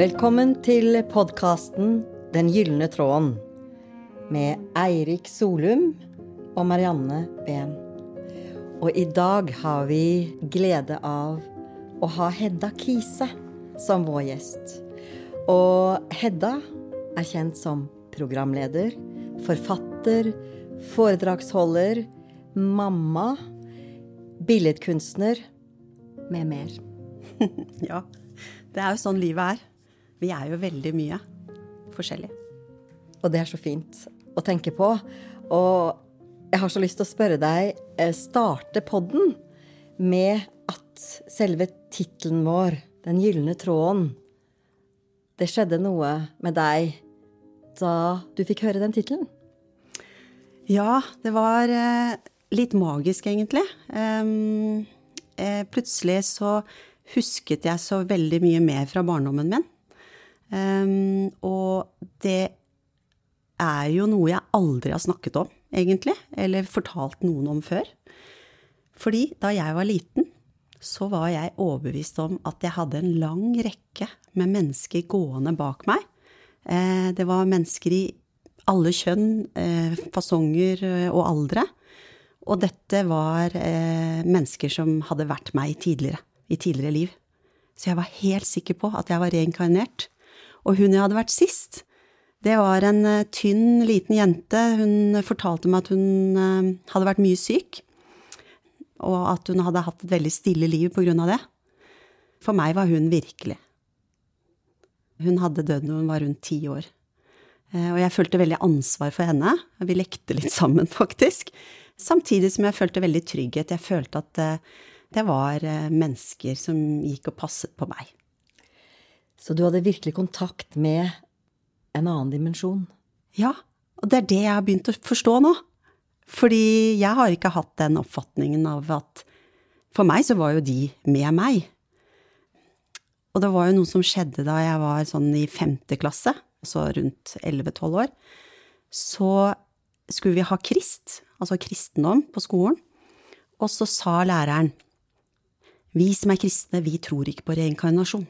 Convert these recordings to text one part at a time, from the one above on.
Velkommen til podkasten Den gylne tråden med Eirik Solum og Marianne Behn. Og i dag har vi glede av å ha Hedda Kise som vår gjest. Og Hedda er kjent som programleder, forfatter, foredragsholder, mamma, billedkunstner med mer. ja, det er jo sånn livet er. Vi er jo veldig mye forskjellig. Og det er så fint å tenke på. Og jeg har så lyst til å spørre deg, eh, starte podden med at selve tittelen vår, Den gylne tråden Det skjedde noe med deg da du fikk høre den tittelen? Ja, det var eh, litt magisk, egentlig. Eh, plutselig så husket jeg så veldig mye mer fra barndommen min. Um, og det er jo noe jeg aldri har snakket om, egentlig, eller fortalt noen om før. Fordi da jeg var liten, så var jeg overbevist om at jeg hadde en lang rekke med mennesker gående bak meg. Eh, det var mennesker i alle kjønn, eh, fasonger eh, og aldre. Og dette var eh, mennesker som hadde vært meg tidligere, i tidligere liv. Så jeg var helt sikker på at jeg var reinkarnert. Og hun jeg hadde vært sist, det var en uh, tynn, liten jente. Hun fortalte meg at hun uh, hadde vært mye syk, og at hun hadde hatt et veldig stille liv på grunn av det. For meg var hun virkelig. Hun hadde dødd da hun var rundt ti år. Uh, og jeg følte veldig ansvar for henne. Vi lekte litt sammen, faktisk. Samtidig som jeg følte veldig trygghet. Jeg følte at det var mennesker som gikk og passet på meg. Så du hadde virkelig kontakt med en annen dimensjon? Ja, og det er det jeg har begynt å forstå nå. Fordi jeg har ikke hatt den oppfatningen av at For meg så var jo de med meg. Og det var jo noe som skjedde da jeg var sånn i femte klasse, altså rundt 11-12 år. Så skulle vi ha krist, altså kristendom, på skolen. Og så sa læreren Vi som er kristne, vi tror ikke på reinkarnasjon.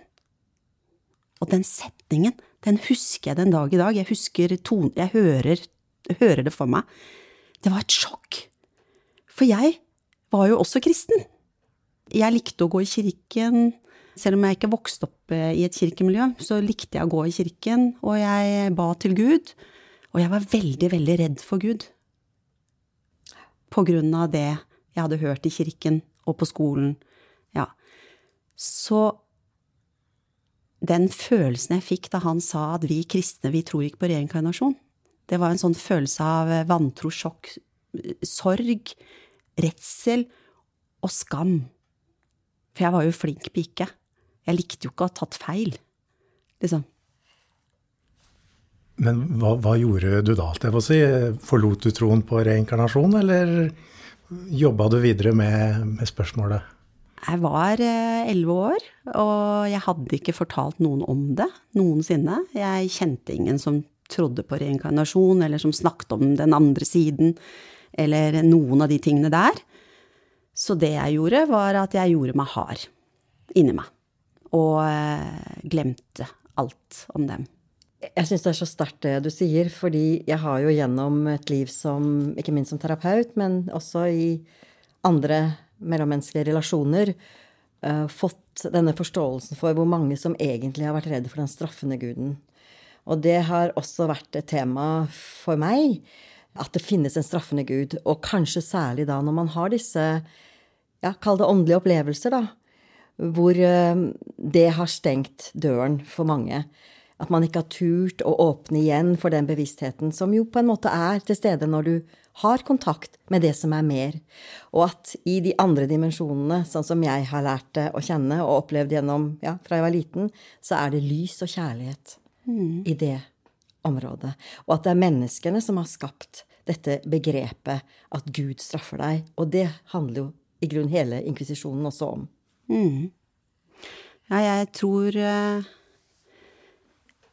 Og den setningen, den husker jeg den dag i dag. Jeg husker tonen Jeg hører, hører det for meg. Det var et sjokk. For jeg var jo også kristen. Jeg likte å gå i kirken. Selv om jeg ikke vokste opp eh, i et kirkemiljø, så likte jeg å gå i kirken, og jeg ba til Gud. Og jeg var veldig, veldig redd for Gud. På grunn av det jeg hadde hørt i kirken og på skolen. Ja. Så den følelsen jeg fikk da han sa at vi kristne, vi tror ikke på reinkarnasjon, det var en sånn følelse av vantro, sjokk, sorg, redsel og skam. For jeg var jo flink pike. Jeg likte jo ikke å ha tatt feil, liksom. Men hva, hva gjorde du da, alt jeg får si? Forlot du troen på reinkarnasjon, eller jobba du videre med, med spørsmålet? Jeg var eh, elleve år, og jeg hadde ikke fortalt noen om det noensinne. Jeg kjente ingen som trodde på reinkarnasjon, eller som snakket om den andre siden, eller noen av de tingene der. Så det jeg gjorde, var at jeg gjorde meg hard inni meg. Og eh, glemte alt om dem. Jeg syns det er så sterkt det du sier, fordi jeg har jo gjennom et liv som, ikke minst som terapeut, men også i andre mellommenneskelige relasjoner uh, fått denne forståelsen for hvor mange som egentlig har vært redde for den straffende guden. Og det har også vært et tema for meg, at det finnes en straffende gud. Og kanskje særlig da når man har disse, ja, kall det åndelige opplevelser, da. Hvor uh, det har stengt døren for mange. At man ikke har turt å åpne igjen for den bevisstheten som jo på en måte er til stede når du har kontakt med det som er mer, og at i de andre dimensjonene, sånn som jeg har lært det å kjenne og opplevd gjennom ja, fra jeg var liten, så er det lys og kjærlighet mm. i det området. Og at det er menneskene som har skapt dette begrepet at Gud straffer deg. Og det handler jo i grunn hele inkvisisjonen også om. Mm. Ja, jeg tror uh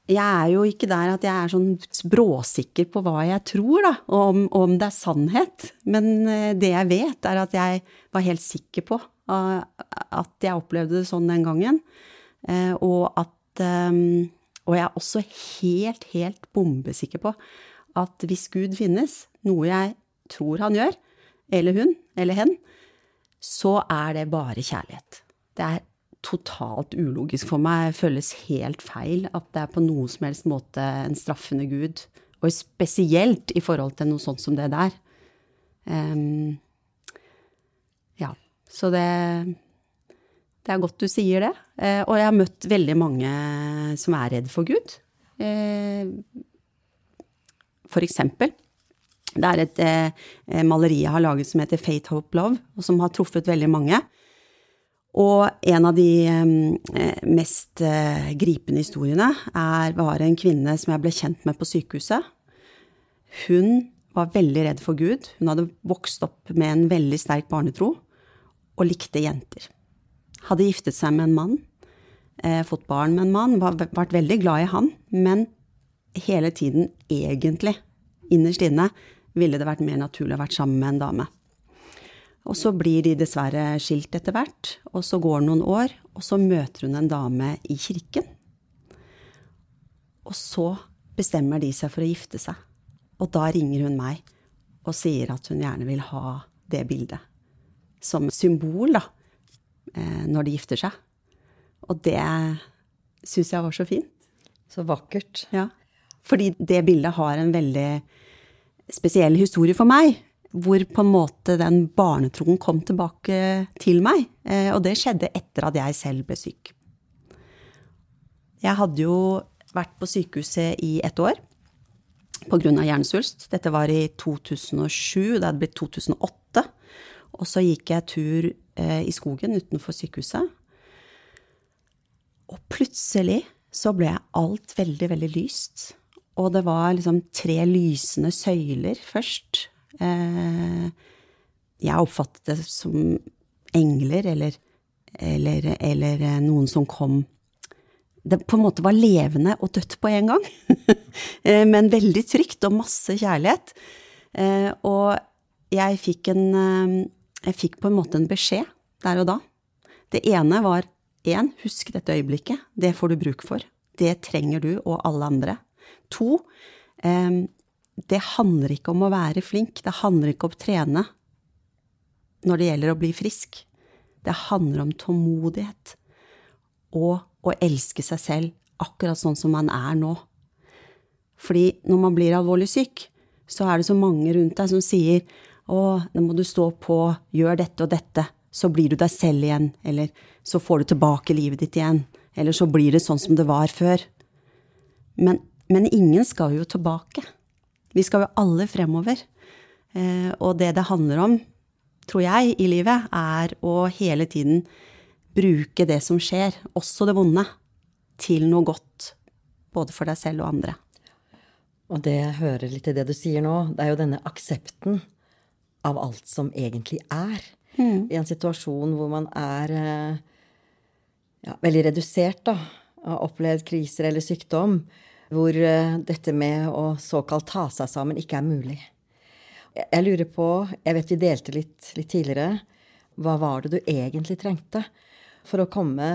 jeg er jo ikke der at jeg er sånn bråsikker på hva jeg tror, da, og om, om, det er sannhet. Men eh, det jeg vet, er at jeg var helt sikker på at jeg opplevde det sånn den gangen. Eh, og at Og jeg er også helt, helt bombesikker på at hvis Gud finnes, noe jeg tror han gjør, eller hun, eller hen, så er det bare kjærlighet. Det er totalt ulogisk for meg, føles helt feil at det er på noen som helst måte en straffende Gud. Og spesielt i forhold til noe sånt som det der. Um, ja. Så det det er godt du sier det. Uh, og jeg har møtt veldig mange som er redd for Gud. Uh, for eksempel. Det er et uh, maleri jeg har laget som heter Fate, Hope, Love, og som har truffet veldig mange. Og en av de mest gripende historiene er, var en kvinne som jeg ble kjent med på sykehuset. Hun var veldig redd for Gud. Hun hadde vokst opp med en veldig sterk barnetro og likte jenter. Hadde giftet seg med en mann, eh, fått barn med en mann, var, vært veldig glad i han, men hele tiden egentlig, innerst inne, ville det vært mer naturlig å vært sammen med en dame. Og så blir de dessverre skilt etter hvert, og så går det noen år, og så møter hun en dame i kirken. Og så bestemmer de seg for å gifte seg. Og da ringer hun meg og sier at hun gjerne vil ha det bildet. Som symbol, da, Eh, når de gifter seg. Og det syns jeg var så fint. Så vakkert. Ja. Fordi det bildet har en veldig spesiell historie for meg. Hvor på en måte den barnetroen kom tilbake til meg. Eh, og det skjedde etter at jeg selv ble syk. Jeg hadde jo vært på sykehuset i ett år pga. hjernesvulst. Dette var i 2007, det hadde blitt 2008. Og så gikk jeg tur eh, i skogen utenfor sykehuset. Og plutselig så ble alt veldig, veldig lyst. Og det var liksom tre lysende søyler først. Eh, jeg oppfattet det som engler, eller, eller, eller eh, noen som kom det på en måte var levende og dødt på en gang. Eh, men veldig trygt og masse kjærlighet. Og jeg fikk en jeg fikk på en måte en beskjed der og da. Det ene var én, husk dette øyeblikket. Det får du bruk for. Det trenger du og alle andre. To, det handler ikke om å være flink. Det handler ikke om å trene når det gjelder å bli frisk. Det handler om tålmodighet og å elske seg selv akkurat sånn som man er nå. Fordi når man blir alvorlig syk, så er det så mange rundt deg som sier å, nå må du stå på, gjør dette og dette, så blir du deg selv igjen, eller så får du tilbake livet ditt igjen, eller så blir det sånn som det var før. Men, men ingen skal jo tilbake. Vi skal jo alle fremover. Eh, og det det handler om, tror jeg, i livet, er å hele tiden bruke det som skjer, også det vonde, til noe godt. Både for deg selv og andre. Og det jeg hører litt i det du sier nå, det er jo denne aksepten av alt som egentlig er. Mm. I en situasjon hvor man er eh, ja, veldig redusert, da, har opplevd kriser eller sykdom, hvor eh, dette med å såkalt ta seg sammen ikke er mulig. Jeg lurer på, jeg vet vi delte litt, litt tidligere, hva var det du egentlig trengte? For å komme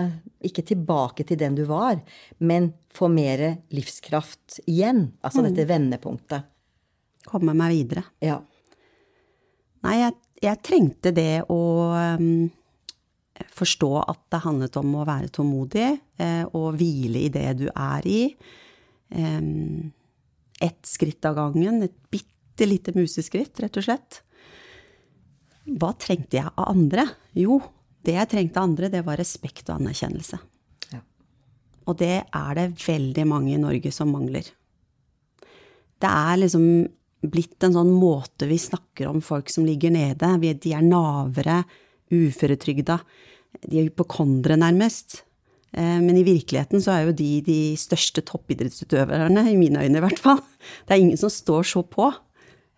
ikke tilbake til den du var, men få mer livskraft igjen. Altså mm. dette vendepunktet. Komme meg videre. Ja. Nei, jeg, jeg trengte det å um, forstå at det handlet om å være tålmodig eh, og hvile i det du er i. Um, ett skritt av gangen, et bitte lite museskritt, rett og slett. Hva trengte jeg av andre? Jo, det jeg trengte av andre, det var respekt og anerkjennelse. Ja. Og det er det veldig mange i Norge som mangler. Det er liksom blitt en sånn måte vi snakker om folk som ligger nede. De er navere, uføretrygda. De er hypokondere, nærmest. Eh, men i virkeligheten så er jo de de største toppidrettsutøverne, i mine øyne i hvert fall. Det er ingen som står så på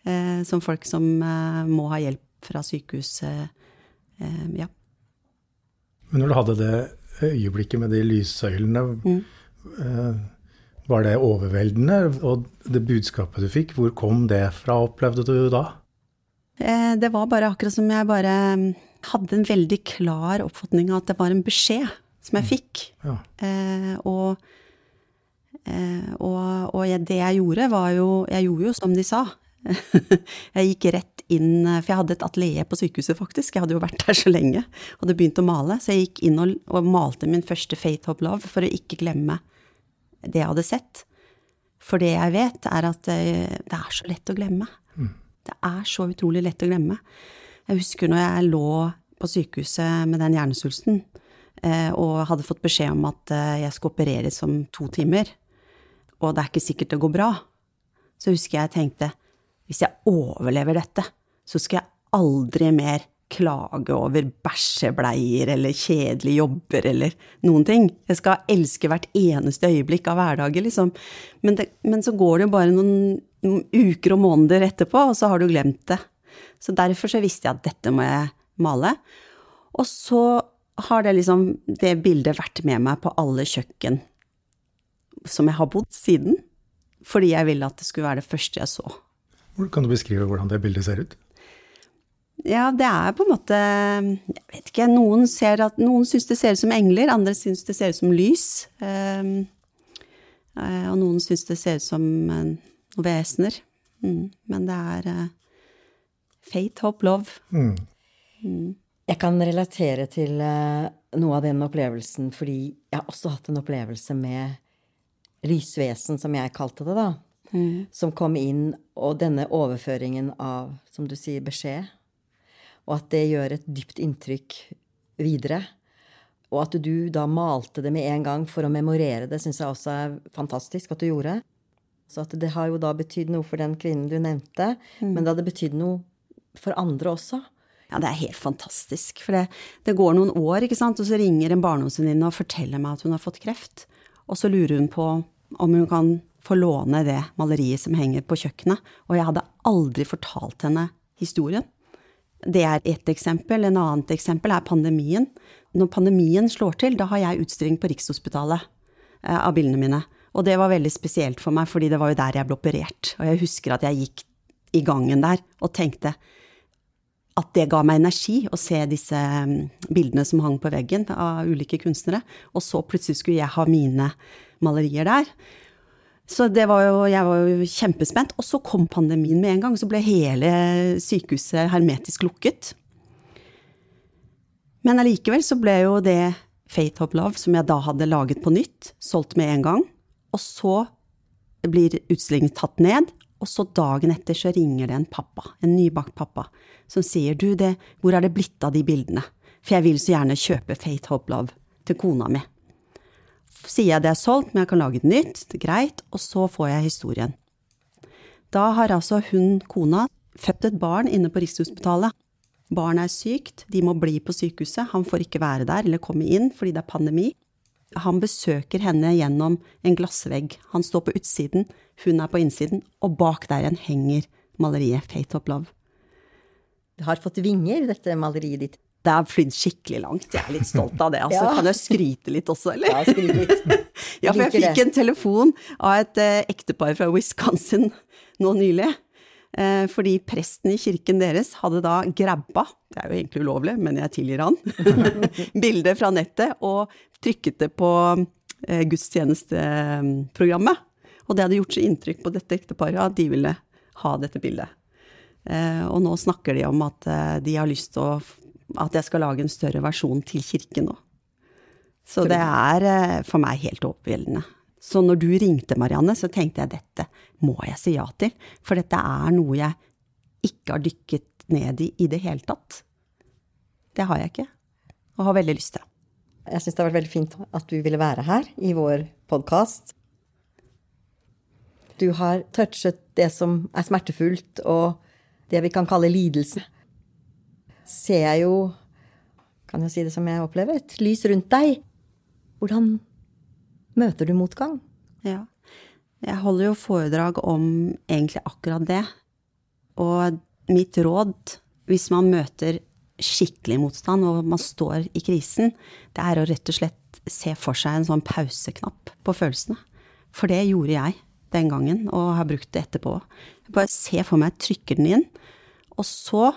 eh, som folk som eh, må ha hjelp fra sykehuset. Ja. Men når du hadde det øyeblikket med de lyssøylene, mm. Var det overveldende? Og det budskapet du fikk, hvor kom det fra, opplevde du da? Det var bare akkurat som jeg bare mm, hadde en veldig klar oppfatning av at det var en beskjed som jeg fikk. Ja. Eh, og Eh, og, og jeg, det jeg gjorde, var jo Jeg gjorde jo som de sa. jeg gikk rett inn For jeg hadde et atelier på sykehuset, faktisk. Jeg hadde jo vært der så lenge. og Hadde begynt å male. Så jeg gikk inn og, og malte min første Fate of Love for å ikke glemme det jeg hadde sett. For det jeg vet, er at det, eh, er så lett å glemme. Mm. Det er så utrolig lett å glemme. Jeg husker når jeg lå på sykehuset med den hjernesvulsten og hadde fått beskjed om at eh, jeg skulle opereres om to timer, og det er ikke sikkert det går bra, så husker jeg tenkte hvis jeg overlever dette, så skal jeg aldri mer klage over bæsjebleier eller kjedelige jobber eller noen ting. Jeg skal elske hvert eneste øyeblikk av hverdagen, liksom. Men, det, men så går det jo bare noen, uker og måneder etterpå, og så har du glemt det. Så derfor så visste jeg at dette må jeg male. Og så har det liksom det bildet vært med meg på alle kjøkken som jeg har bodd siden. Fordi jeg ville at det skulle være det første jeg så. Kan du beskrive hvordan det bildet ser ut? Ja, det er på en måte Jeg vet ikke. Noen, ser at, noen syns det ser ut som engler, andre syns det ser ut som lys. Um, og noen syns det ser ut som uh, noen vesener. Mm, men det er uh, fate, hope, love. Mm. Mm. Jeg kan relatere til uh, noe av den opplevelsen, fordi jeg har også hatt en opplevelse med lysvesen, som jeg kalte det, da. Mm. Som kom inn, og denne overføringen av, som du sier, beskjed. Og at det gjør et dypt inntrykk videre. Og at du da malte det med en gang for å memorere det, syns jeg også er fantastisk at du gjorde. Så at det har jo da betydd noe for den kvinnen du nevnte, mm. men det hadde betydd noe for andre også. Ja, det er helt fantastisk. For det, det går noen år, ikke sant, og så ringer en barndomsvenninne og forteller meg at hun har fått kreft. Og så lurer hun på om hun kan få låne det maleriet som henger på kjøkkenet. Og jeg hadde aldri fortalt henne historien. Det er ett eksempel. En annet eksempel er pandemien. Når pandemien slår til, da har jeg utstilling på Rikshospitalet eh, av bildene mine. Og det var veldig spesielt for meg, fordi det var jo der jeg ble operert. Og jeg husker at jeg gikk i gangen der og tenkte at det ga meg energi å se disse mm, bildene som hang på veggen av ulike kunstnere. Og så plutselig skulle jeg ha mine malerier der. Så det var jo, jeg var jo kjempespent. Og så kom pandemien med en gang, så ble hele sykehuset hermetisk lukket. Men allikevel så ble jo det Fate of Love, som jeg da hadde laget på nytt, solgt med en gang. Og så blir utstillingen tatt ned, og så dagen etter så ringer det en pappa, en nybakt pappa, som sier du, det, hvor er det blitt av de bildene? For jeg vil så gjerne kjøpe Faith Hope Love til kona mi sier jeg det er solgt, men jeg kan lage et nytt, det er greit, og så får jeg historien. Da har altså hun, kona, født et barn inne på Rikshospitalet. Barnet er sykt, de må bli på sykehuset, han får ikke være der eller komme inn fordi det er pandemi. Han besøker henne gjennom en glassvegg. Han står på utsiden, hun er på innsiden, og bak der igjen henger maleriet Fate of Love. Det har fått vinger, dette maleriet ditt. Det har flydd skikkelig langt. Jeg er litt stolt av det. Altså, ja. Kan jeg skryte litt også, eller? Ja, skryt litt. ja, for jeg fikk en telefon av et eh, ektepar fra Wisconsin nå nylig. Eh, fordi presten i kirken deres hadde da grabba, det er jo egentlig ulovlig, men jeg tilgir han, bildet fra nettet og trykket det på eh, gudstjenesteprogrammet. Og det hadde gjort så inntrykk på dette ekteparet at de ville ha dette bildet. Eh, og nå snakker de om at de har lyst til at jeg skal lage en større versjon til kirken nå. Så det er for meg helt overveldende. Så når du ringte, Marianne, så tenkte jeg dette må jeg si ja til. For dette er noe jeg ikke har dykket ned i i det hele tatt. Det har jeg ikke, og har veldig lyst til. Jeg syns det har vært veldig fint at du ville være her i vår podkast. Du har touchet det som er smertefullt, og det vi kan kalle lidelse ser jeg jo, kan jeg si det som jeg opplever, et lys rundt deg. Hvordan møter du motgang? Ja. Jeg holder jo foredrag om egentlig akkurat det. Og mitt råd, hvis man møter skikkelig motstand og man står i krisen, det er å rett og slett se for seg en sånn pauseknapp på følelsene. For det gjorde jeg den gangen, og har brukt det etterpå. Bare se for meg, trykker den inn, og så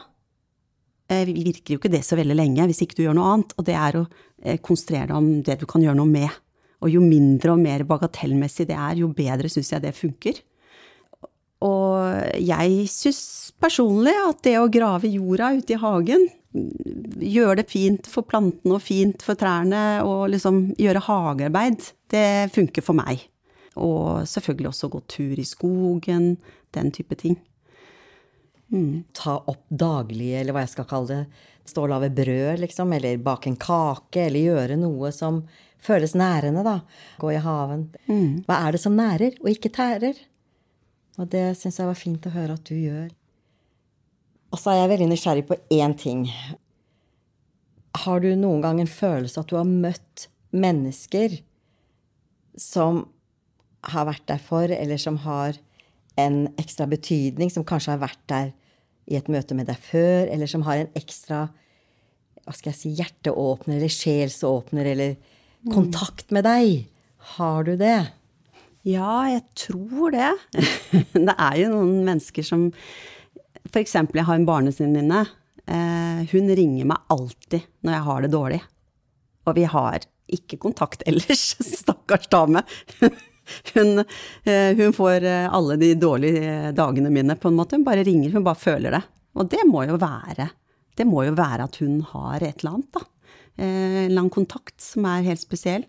Eh, virker jo ikke det så veldig lenge hvis ikke du gjør noe annet. Og det er å eh, konsentrere deg om det du kan gjøre noe med. Og jo mindre og mer bagatellmessig det er, jo bedre syns jeg det funker. Og jeg syns personlig at det å grave jorda ute i hagen, gjøre det fint for plantene og fint for trærne, og liksom gjøre hagearbeid, det funker for meg. Og selvfølgelig også gå tur i skogen, den type ting. Mm. Ta opp daglige, eller hva jeg skal kalle det. Stå og lage brød, liksom, eller bake en kake, eller gjøre noe som føles nærende, da. Gå i haven. Mm. Hva er det som nærer, og ikke tærer? Og det syns jeg var fint å høre at du gjør. Og så er jeg veldig nysgjerrig på én ting. Har du noen gang en følelse at du har møtt mennesker som har vært der for, eller som har en ekstra betydning, som kanskje har vært der i et møte med deg før, eller som har en ekstra hva skal jeg si, hjerteåpner eller sjelsåpner eller. Kontakt med deg? Har du det? Ja, jeg tror det. det er jo noen mennesker som eksempel, jeg har en barnesinninne. Eh, hun ringer meg alltid når jeg har det dårlig. Og vi har ikke kontakt ellers. Stakkars dame. Hun, eh, hun, får eh, alle de dårlige dagene mine, på en måte. Hun bare ringer, hun bare føler det. Og det må jo være Det må jo være at hun har et eller annet, da. En lang kontakt som er helt spesiell.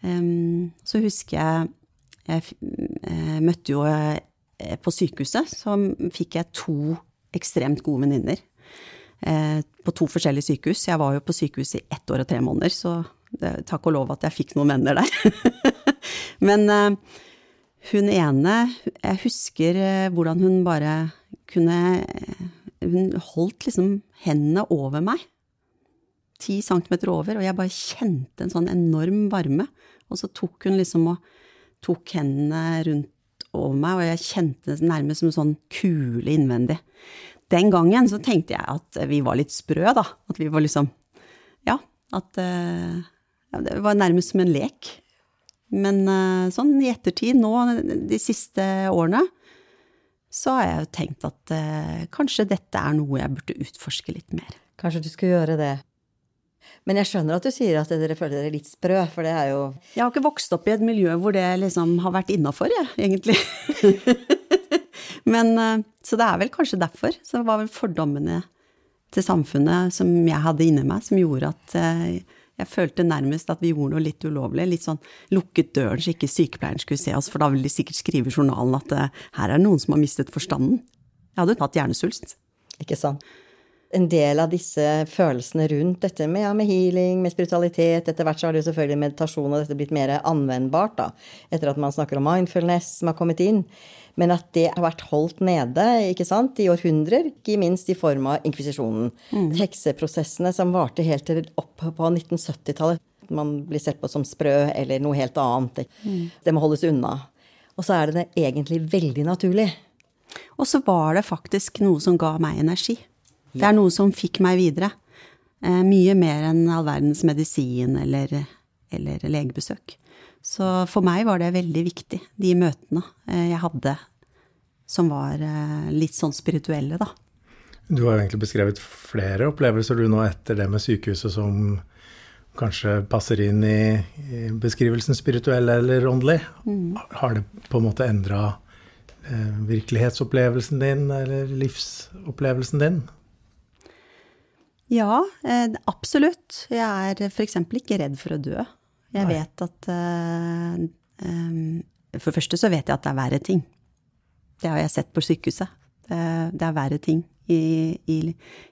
Så husker jeg jeg eh, møtte jo eh, På sykehuset så fikk jeg to ekstremt gode venninner. Eh, på to forskjellige sykehus. Jeg var jo på sykehuset i ett år og tre måneder, så takk og lov at jeg fikk noen venner der. Men hun ene Jeg husker hvordan hun bare kunne Hun holdt liksom hendene over meg. Ti centimeter over, og jeg bare kjente en sånn enorm varme. Og så tok hun liksom og tok hendene rundt over meg, og jeg kjente det nærmest som en sånn kule innvendig. Den gangen så tenkte jeg at vi var litt sprø, da. At vi var liksom Ja, at uh, ja, Det var nærmest som en lek. Men uh, sånn i ettertid, nå de siste årene, så har jeg jo tenkt at uh, kanskje dette er noe jeg burde utforske litt mer. Kanskje du skulle gjøre det? Men jeg skjønner at du sier at dere føler dere litt sprø, for det er jo Jeg har ikke vokst opp i et miljø hvor det liksom har vært innafor, jeg, egentlig. Men eh, Så det er vel kanskje derfor. Så det var vel fordommene til samfunnet som jeg hadde inni meg, som gjorde at eh, jeg følte nærmest at vi gjorde noe litt ulovlig. Litt sånn lukket døren så ikke sykepleieren skulle se oss, for da ville de sikkert skrive i journalen at eh, her er det noen som har mistet forstanden. Jeg hadde jo tatt hjernesvulst. Ikke sant en del av disse følelsene rundt dette med, ja, med, healing, med spiritualitet Etter hvert så har det jo selvfølgelig meditasjon og dette blitt mer anvendbart, da, etter at man snakker om mindfulness som har kommet inn. Men at det har vært holdt nede ikke sant, i århundrer, ikke minst i form av inkvisisjonen. Mm. Hekseprosessene som varte helt til opp på 1970-tallet. Man blir sett på som sprø eller noe helt annet. Mm. Det må holdes unna. Og så er det, egentlig veldig naturlig. Og så var det faktisk noe som ga meg energi. Det er noe som fikk meg videre. Eh, mye mer enn all verdens medisin eller, eller, legebesøk. Så for meg var det veldig viktig, de møtene eh, jeg hadde som var eh, litt sånn spirituelle, da. Du har jo egentlig beskrevet flere opplevelser du nå etter det med sykehuset som kanskje passer inn i, beskrivelsen spirituell eller åndelig. Mm. Har det på en måte endra virkelighetsopplevelsen din eller livsopplevelsen din? Ja, eh, absolutt. Jeg er f.eks. ikke redd for å dø. Jeg Nei. vet at um, For det første så vet jeg at det er verre ting. Det har jeg sett på sykehuset. Det, er verre ting i, i,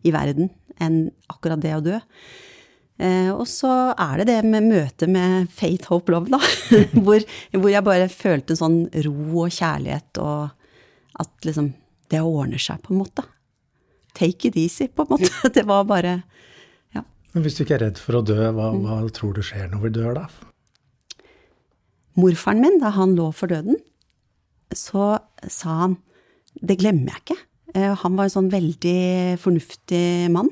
i, verden enn akkurat det å dø. Uh, og så er det det med møtet med Fate, Hope, Love, da. hvor, hvor, jeg bare følte en sånn ro og kjærlighet, og at liksom Det ordner seg, på en måte take it easy, på en måte. Det var bare ja. Men hvis du ikke er redd for å dø, hva, hva tror du skjer når vi dør da? Morfaren min, da han lå for døden, så sa han Det glemmer jeg ikke. Eh, han var en sånn veldig fornuftig mann.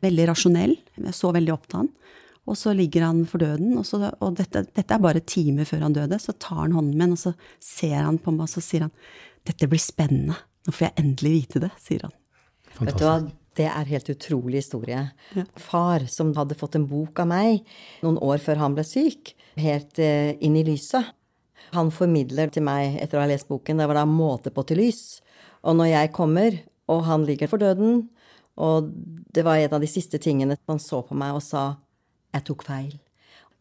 Veldig rasjonell. Jeg så veldig opp til han. Og så ligger han for døden, og, så, og dette, dette, er bare timer før han døde. Så tar han hånden min, og så ser han på meg, og så sier han Dette blir spennende. Nå får jeg endelig vite det, sier han. Vet du hva, Det er helt utrolig historie. Ja. Far, som hadde fått en bok av meg noen år før han ble syk, helt eh, inn i lyset. Han formidler til meg, etter å ha lest boken, det var da 'Måte på til lys'. Og når jeg kommer, og han ligger for døden, og det var en av de siste tingene han så på meg og sa 'Jeg tok feil'.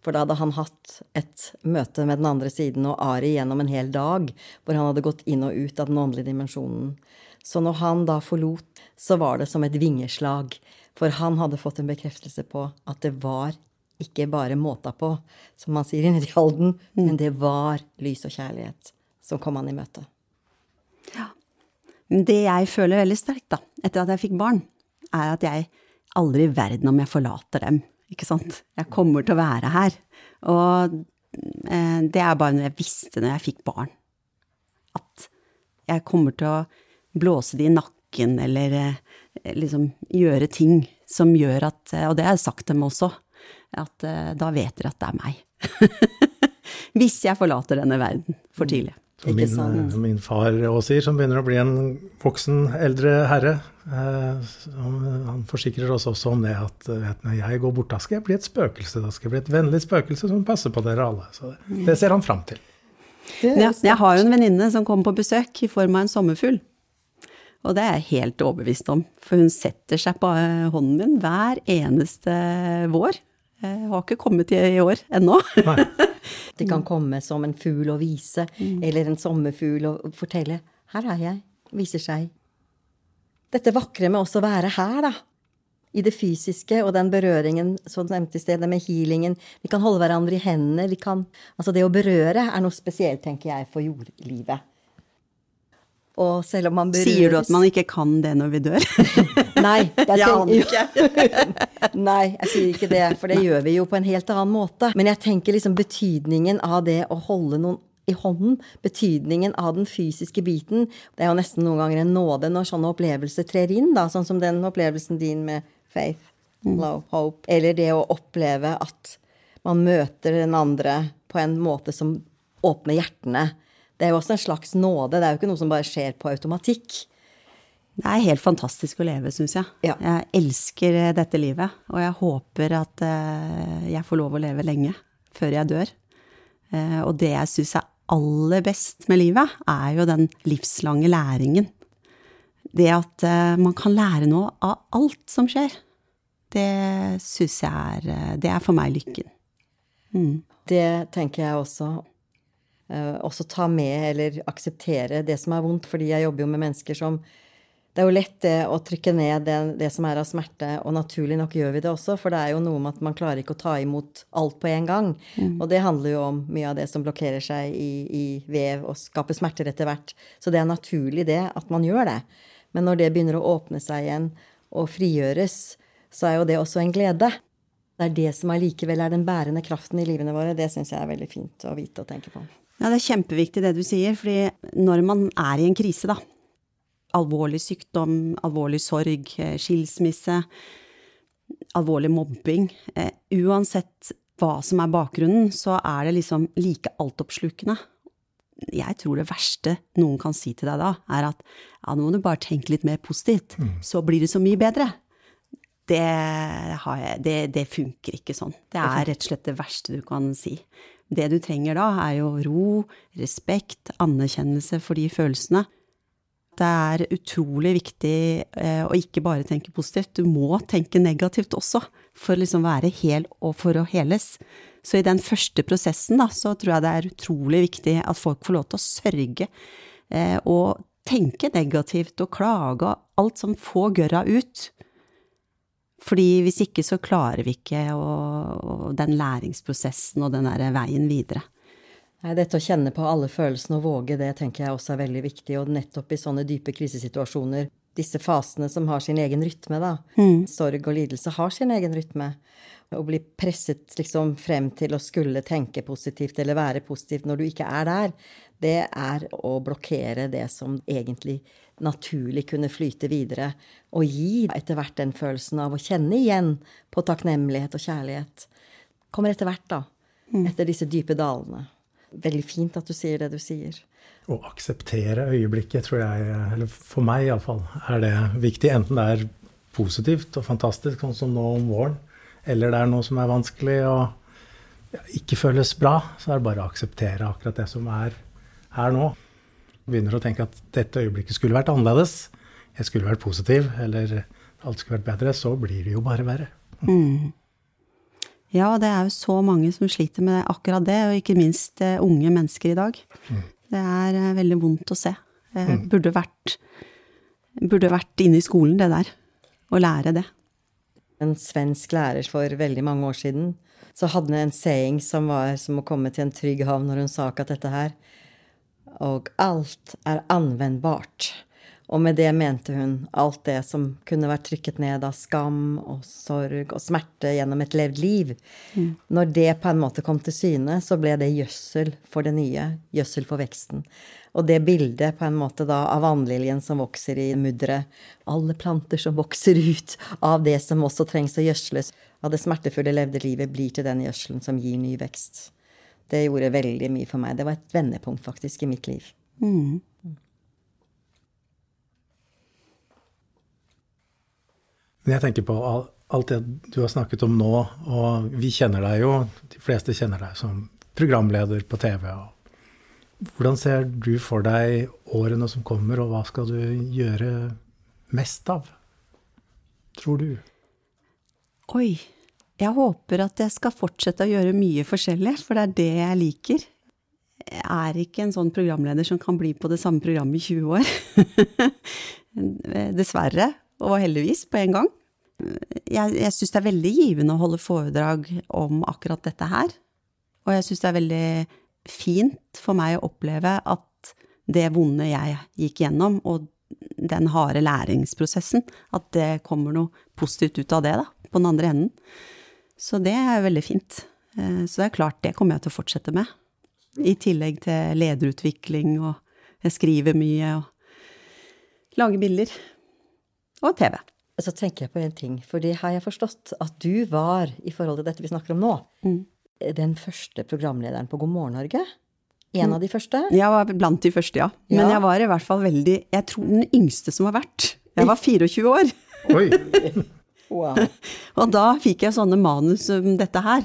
For da hadde han hatt et møte med den andre siden og Ari gjennom en hel dag, hvor han hadde gått inn og ut av den åndelige dimensjonen. Så når han da forlot, så var det som et vingeslag. For han hadde fått en bekreftelse på at det var ikke bare måta på, som man sier i Halden, mm. men det var lys og kjærlighet som kom han i møte. Ja. Det jeg føler veldig sterkt, da, etter at jeg fikk barn, er at jeg aldri i verden om jeg forlater dem, ikke sant. Jeg kommer til å være her. Og eh, det er bare noe jeg visste når jeg fikk barn. At jeg kommer til å blåse de i nakken eller eh, liksom gjøre ting som gjør at Og det har jeg sagt dem også, at eh, da vet dere at det er meg. Hvis jeg forlater denne verden for mm. tidlig. Som min, eh, min, far òg sier, som begynner å bli en voksen, eldre herre. Eh, han forsikrer oss også om det at vet, når jeg går bort, da skal jeg bli et spøkelse. Da skal jeg bli et vennlig spøkelse som passer på dere alle. Så det, mm. det ser han fram til. Ja, jeg har jo en venninne som kommer på besøk i form av en sommerfugl. Og det er jeg helt overbevist om, for hun setter seg på hånden min hver eneste vår. Jeg har ikke kommet i år ennå. det kan komme som en fugl å vise, mm. eller en sommerfugl å fortelle 'her er jeg', viser seg. Dette vakre med også å være her, da. I det fysiske og den berøringen som nevnte i sted, med healingen. Vi kan holde hverandre i hendene. Vi kan, altså det å berøre er noe spesielt, tenker jeg, for jordlivet. Og selv om man berøres Sier du at man ikke kan det når vi dør? Nei. Jeg, aner ikke. Nei, jeg sier ikke det, for det gjør vi jo på en helt annen måte. Men jeg tenker liksom betydningen av det å holde noen i hånden, betydningen av den fysiske biten. Det er jo nesten noen ganger en nåde når sånne opplevelser trer inn, da, sånn som den opplevelsen din med faith, mm. love, hope. Eller det å oppleve at man møter den andre på en måte som åpner hjertene det er jo også en slags nåde. Det er jo ikke noe som bare skjer på automatikk. Det er helt fantastisk å leve, syns jeg. Ja. Jeg elsker eh, dette livet, og jeg håper at eh, jeg får lov å leve lenge før jeg dør. Eh, og det jeg syns er aller best med livet, er jo den livslange læringen. Det at man kan lære noe av alt som skjer. Det syns jeg er Det er for meg lykken. Mm. Det tenker jeg også. Uh, også ta med eller akseptere det som er vondt, fordi jeg jobber jo med mennesker som Det er jo lett det å trykke ned det, det, som er av smerte, og naturlig nok gjør vi det også, for det er jo noe med at man klarer ikke å ta imot alt på en gang. Mm. Og det handler jo om mye av det som blokkerer seg i, i vev og skaper smerter etter hvert. Så det er naturlig, det, at man gjør det. Men når det begynner å åpne seg igjen og frigjøres, så er jo det også en glede. Det er det som allikevel er den bærende kraften i livene våre. Det syns jeg er veldig fint å vite og tenke på. Ja, det er kjempeviktig det du sier, fordi når man er i en krise, da, alvorlig sykdom, alvorlig sorg, eh, skilsmisse, alvorlig mobbing, eh, uansett hva som er bakgrunnen, så er det liksom like altoppslukende. Jeg tror det verste noen kan si til deg da, er at ja, nå må du bare tenke litt mer positivt, mm. så blir det så mye bedre. Det, jeg, det, det funker ikke sånn. Det er rett og slett det verste du kan si. Det du trenger da, er jo ro, respekt, anerkjennelse for de følelsene. Det er utrolig viktig eh, å ikke bare tenke positivt, du må tenke negativt også, for å liksom være hel og for å heles. Så i den første prosessen, da, så tror jeg det er utrolig viktig at folk får lov til å sørge eh, og tenke negativt og klage og alt som får gørra ut. Fordi hvis ikke så klarer vi ikke å, å, den læringsprosessen og den der veien videre. Nei, dette å kjenne på alle følelsene og våge det tenker jeg også er veldig viktig. Og nettopp i sånne dype krisesituasjoner, disse fasene som har sin egen rytme, da. Mm. Sorg og lidelse har sin egen rytme. Å bli presset liksom frem til å skulle tenke positivt eller være positivt når du ikke er der, det er å blokkere det som egentlig naturlig kunne flyte videre, og gi etter hvert den følelsen av å kjenne igjen på takknemlighet og kjærlighet. Kommer etter hvert, da. Mm. Etter disse dype dalene. Veldig fint at du sier det du sier. Å akseptere øyeblikket, tror jeg, eller for meg iallfall, er det viktig. Enten det er positivt og fantastisk, sånn som nå om våren, eller det er noe som er vanskelig og ikke føles bra, så er det bare å akseptere akkurat det som er her nå. Begynner å tenke at dette øyeblikket skulle vært annerledes, jeg skulle vært positiv, eller alt skulle vært bedre, så blir det jo bare verre. Mm. Ja, det er jo så mange som sliter med akkurat det, og ikke minst eh, unge mennesker i dag. Mm. Det er eh, veldig vondt å se. Det mm. burde vært, burde vært inne i skolen, det der. Å lære det. En svensk lærer for veldig mange år siden så hadde hun en saying som var som å komme til en trygg havn når hun sa akkurat dette her. Og alt er anvendbart. Og med det mente hun alt det som kunne vært trykket ned av skam og sorg og smerte gjennom et levd liv. Mm. Når det på en måte kom til syne, så ble det gjødsel for det nye. Gjødsel for veksten. Og det bildet på en måte da av vannliljen som vokser i mudderet, alle planter som vokser ut av det som også trengs å gjødsles, av det smertefulle levde livet, blir til den gjødselen som gir ny vekst. Det gjorde veldig mye for meg. Det var et vendepunkt faktisk i mitt liv. Mm. Men jeg tenker på alt det du har snakket om nå, og vi kjenner deg jo, de fleste kjenner deg som programleder på TV. Hvordan ser du for deg årene som kommer, og hva skal du gjøre mest av, tror du? Oi. Jeg håper at jeg skal fortsette å gjøre mye forskjellig, for det er det jeg liker. Jeg er ikke en sånn programleder som kan bli på det samme programmet i 20 år. Dessverre og heldigvis på en gang. Jeg, jeg syns det er veldig givende å holde foredrag om akkurat dette her. Og jeg syns det er veldig fint for meg å oppleve at det vonde jeg gikk gjennom, og den harde læringsprosessen, at det kommer noe positivt ut av det, da, på den andre enden. Så det er veldig fint. Eh, så det er klart, det kommer jeg til å fortsette med. I tillegg til lederutvikling, og jeg skriver mye, og lager bilder. Og TV. Så tenker jeg på en ting, for det har jeg forstått at du var, i forhold til dette vi snakker om nå, mm. den første programlederen på God morgen Norge. En mm. av de første? Jeg var blant de første, ja. Men jeg var i hvert fall veldig Jeg tror den yngste som har vært. Jeg var 24 år. Oi. Wow. Og da fikk jeg sånne manus som dette her.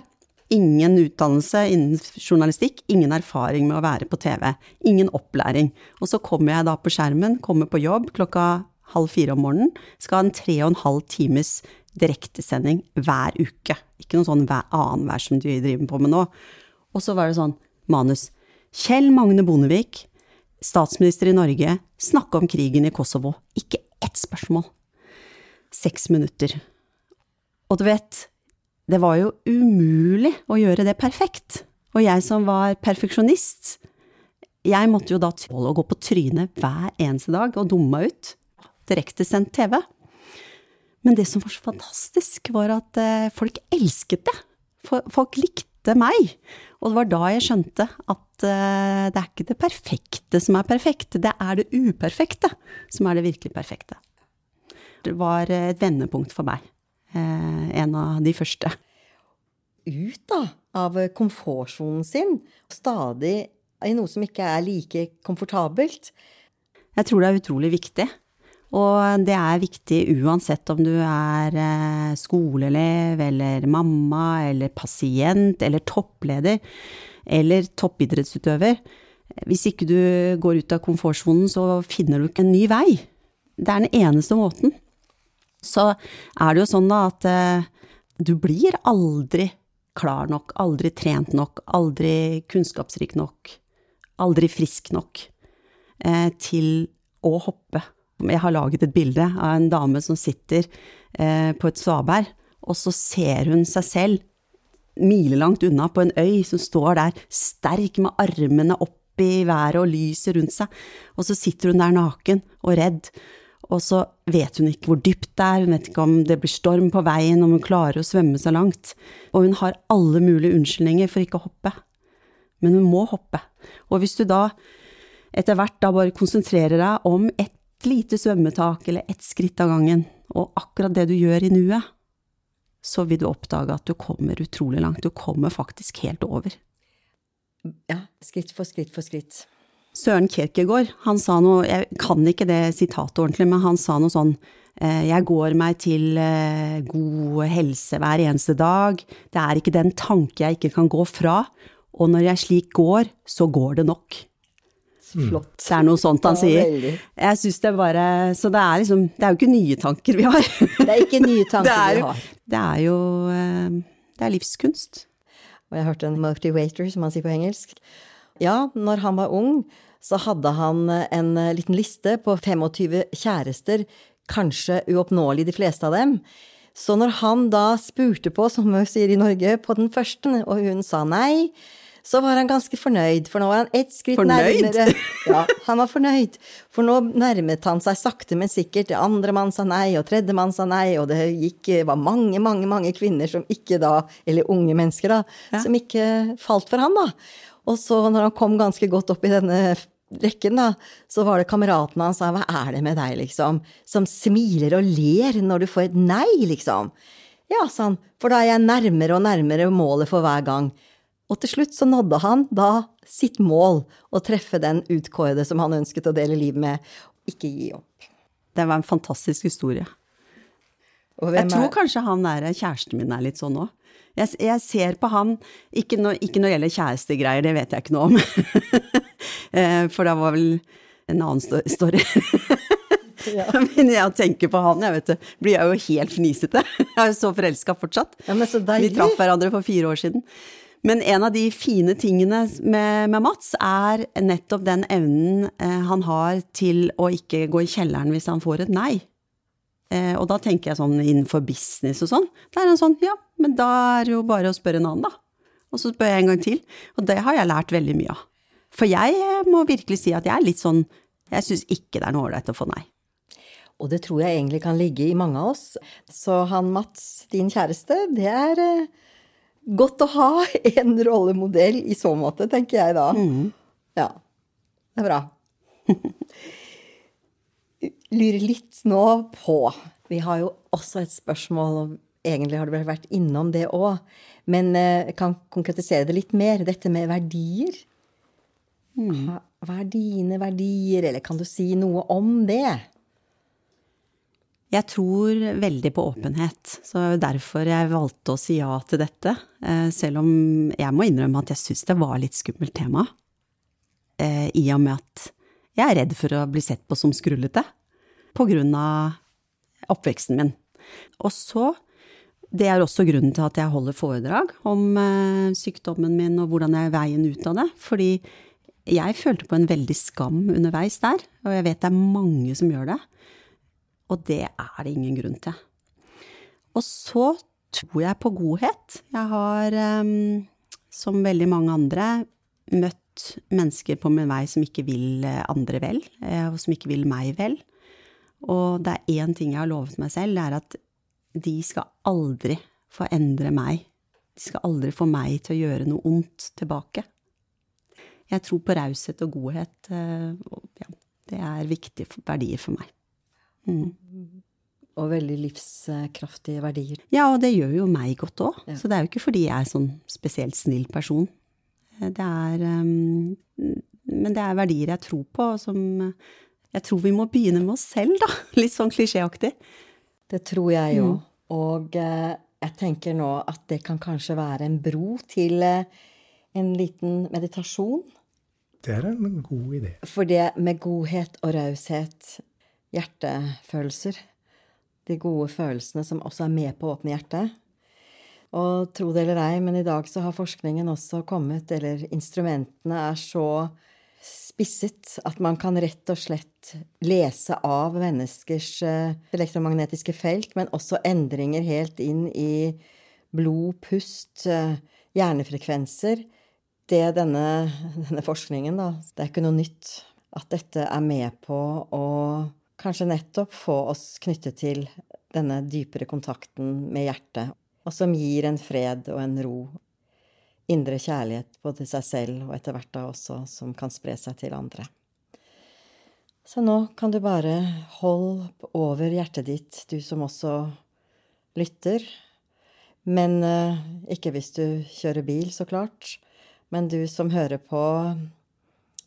Ingen utdannelse innen journalistikk, ingen erfaring med å være på TV. Ingen opplæring. Og så kommer jeg da på skjermen, kommer på jobb klokka halv fire om morgenen, skal ha en tre og en halv times direktesending hver uke. Ikke noe sånn hver annenhver som du driver på med nå. Og så var det sånn manus. Kjell Magne Bondevik, statsminister i Norge, snakke om krigen i Kosovo. Ikke ett spørsmål. Seks minutter. Og du vet, det var jo umulig å gjøre det perfekt. Og jeg som var perfeksjonist, jeg måtte jo da tåle å gå på trynet hver eneste dag og dumme meg ut direktesendt TV. Men det som var så fantastisk, var at eh, folk elsket det. Folk likte meg. Og det var da jeg skjønte at eh, det er ikke det perfekte som er perfekt, det er det uperfekte som er det virkelig perfekte. Det var et vendepunkt for meg. Eh, en av de første. Ut, da, av komfortsonen sin, stadig i noe som ikke er like komfortabelt. Jeg tror det er utrolig viktig. Og det er viktig uansett om du er eh, skoleelev eller mamma eller pasient eller toppleder eller toppidrettsutøver. Hvis ikke du går ut av komfortsonen, så finner du ikke en ny vei. Det er den eneste måten. Så er det jo sånn da at eh, du blir aldri klar nok, aldri trent nok, aldri kunnskapsrik nok, aldri frisk nok eh, til å hoppe. Jeg har laget et bilde av en dame som sitter eh, på et svaberg, og så ser hun seg selv milelangt unna på en øy som står der sterk med armene opp i været og lyset rundt seg, og så sitter hun der naken og redd, og så vet hun ikke hvor dypt det er, hun vet ikke om det blir storm på veien, om hun klarer å svømme så langt, og hun har alle mulige unnskyldninger for ikke å hoppe, men hun må hoppe, og hvis du da etter hvert da bare konsentrerer deg om et lite svømmetak eller ett skritt av gangen, og akkurat det du gjør i nuet, så vil du oppdage at du kommer utrolig langt. Du kommer faktisk helt over. Ja, skritt for skritt for skritt. Søren Kierkegaard, han sa noe, jeg kan ikke det sitatet ordentlig, men han sa noe sånn eh, jeg går meg til eh, god helse hver eneste dag, det er ikke den tanke jeg ikke kan gå fra, og når jeg slik går, så går det nok. Flott. Det er noe sånt han Ja, sier. Jeg synes det bare Så det er liksom Det er jo ikke nye tanker vi har. Det er ikke nye tanker det er, vi har. det er jo eh, Det er livskunst. Og jeg hørte en motivator, som han sier på engelsk. Ja, når han var ung, så hadde han en eh, liten liste på 25 kjærester, kanskje uoppnåelig de fleste av dem. Så når han da spurte på, som vi sier i Norge, på den første, og hun sa nei, så var han ganske fornøyd, for nå var han ett skritt Fornøyd? nærmere. Ja, han var fornøyd, for nå nærmet han seg sakte, men sikkert. Andre mann sa nei, og tredje mann sa nei, og det gikk, var mange, mange, mange kvinner som ikke da, eller unge mennesker da, som ikke falt for han da. Og så når han kom ganske godt opp i denne rekken da, så var det kameraten hans sa, hva er det med deg liksom, som smiler og ler når du får et nei liksom. Ja, sa han, for da er jeg nærmere og nærmere målet for hver gang. Og til slutt så nådde han da sitt mål, å treffe den utkårede som han ønsket å dele liv med. Ikke gi opp. Det var en fantastisk historie. Jeg tror kanskje han der kjæresten min er litt sånn òg. Jeg, jeg ser på han, ikke når, ikke når det gjelder kjærestegreier, det vet jeg ikke noe om. Eh, For det var vel en annen story. story. Men jeg tenker på han, jeg vet det, blir jeg jo helt fnisete. Jeg er jo så forelska fortsatt. Ja, så Vi traff hverandre for fire år siden. Men en av de fine tingene med, med Mats er nettopp den evnen eh, han har til å ikke gå i kjelleren hvis han får et nei. Eh, og da tenker jeg sånn innenfor business og sånn. Da er han sånn, ja, men da er det jo bare å spørre en annen, da. Og så spør jeg en gang til. Og det har jeg lært veldig mye av. For jeg eh, må virkelig si at jeg er litt sånn Jeg syns ikke det er noe ålreit å få nei. Og det tror jeg egentlig kan ligge i mange av oss. Så han Mats, din kjæreste, det er eh, godt å ha en rollemodell i så måte, tenker jeg da. Ja. Det er bra. Lurer litt nå på Vi har jo også et spørsmål, og egentlig har det vel vært innom det òg. Men eh, jeg kan konkretisere det litt mer. Dette med verdier. Hva, hva er dine verdier, eller kan du si noe om det? Jeg tror veldig på åpenhet, så det er derfor jeg valgte å si ja til dette. Eh, Selv om jeg må innrømme at jeg syns det var litt skummelt tema. Eh, I og med at jeg er redd for å bli sett på som skrullete. På grunn av oppveksten min. Og så Det er også grunnen til at jeg holder foredrag om eh, sykdommen min og hvordan jeg er veien ut av det. Fordi jeg følte på en veldig skam underveis der, og jeg vet det er mange som gjør det. Og det er det ingen grunn til. Og så tror jeg på godhet. Jeg har, som veldig mange andre, møtt mennesker på min vei som ikke vil eh, andre vel, eh, og som ikke vil meg vel. Og det er én ting jeg har lovet meg selv, det er at de skal aldri få endre meg. De skal aldri få meg til å gjøre noe ondt tilbake. Jeg tror på raushet og godhet. eh, og Ja, det er viktige verdier for meg. Og veldig livskraftige verdier. Ja, og det gjør jo meg godt òg. Ja. Så det er jo ikke fordi jeg er sånn spesielt snill person. Eh, Det er um, Men det er verdier jeg tror på, og som Jeg tror vi må begynne med oss selv, da. Litt sånn klisjéaktig. Det tror jeg jo. Og eh, jeg tenker nå at det kan kanskje være en bro til eh, en liten meditasjon. Det er en god idé. For det med godhet og raushet, hjertefølelser, de gode følelsene som også er med på å åpne hjertet. Og tro det eller ei, men i dag så har forskningen også kommet, eller instrumentene er så spisset at man kan rett og slett lese av menneskers eh, elektromagnetiske felt, men også endringer helt inn i blod, pust, eh, hjernefrekvenser. Det denne, denne forskningen, da, det er ikke noe nytt. At dette er med på å kanskje nettopp få oss knyttet til denne dypere kontakten med hjertet, og som gir en fred og en ro indre kjærlighet både til seg selv og etter hvert da også som kan spre seg til andre. Så nå kan du bare holde over hjertet ditt, du som også lytter. Men eh, ikke hvis du kjører bil, så klart. Men du som hører på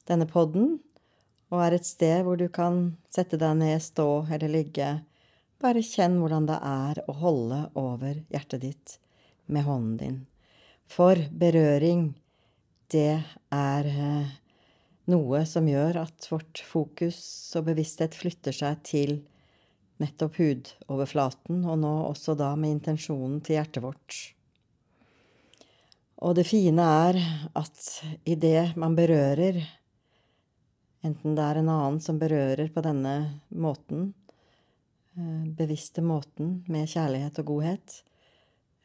denne podden, og er et sted hvor du kan sette deg ned, stå eller ligge. Bare kjenn hvordan det er å holde over hjertet ditt med hånden din. For berøring, det er eh, noe som gjør at vårt fokus og bevissthet flytter seg til nettopp hudoverflaten, og nå også da med intensjonen til hjertet vårt. Og det fine er at idet man berører, enten det er en annen som berører på denne måten, bevisste måten med kjærlighet og godhet,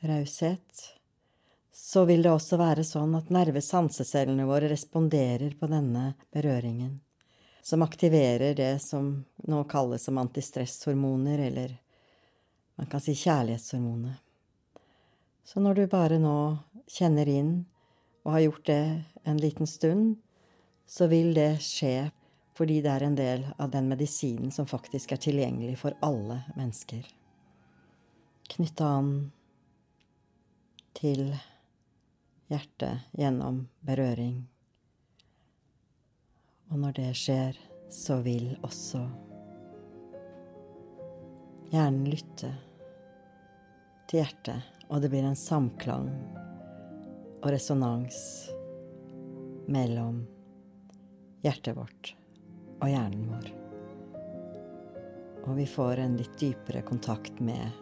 raushet, så vil det også være sånn at nervesansecellene våre responderer på denne berøringen som aktiverer det som nå kalles som antistresshormoner, eller man kan si kjærlighetshormonet. Så når du bare nå kjenner inn, og har gjort det en liten stund, så vil det skje fordi det er en del av den medisinen som faktisk er tilgjengelig for alle mennesker. Knytte an til hjertet gjennom berøring. Og når det skjer, så vil også hjernen lytte til hjertet, og det blir en samklang og resonans mellom hjertet vårt og hjernen vår. Og vi får en litt dypere kontakt med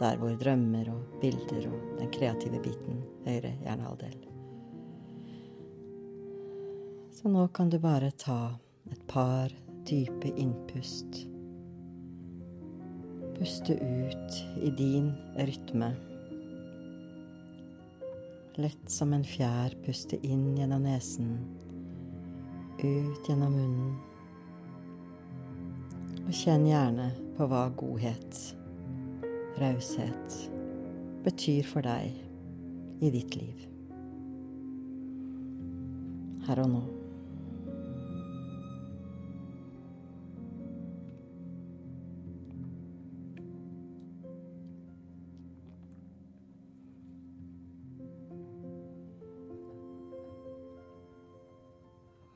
der hvor drømmer og bilder og den kreative biten høyre hjernehalvdel så nå kan du bare ta et par dype innpust. Puste ut i din rytme. Lett som en fjær puste inn gjennom nesen, ut gjennom munnen. Og kjenn gjerne på hva godhet, raushet, betyr for deg i ditt liv. Her og nå.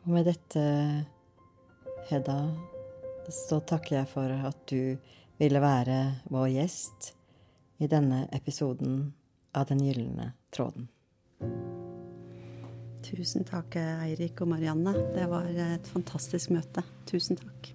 Og med dette, Hedda, så takker jeg for at du ville være vår gjest i denne episoden av Den gylne tråden. Tusen takk, Eirik og Marianne. Det var et fantastisk møte. Tusen takk.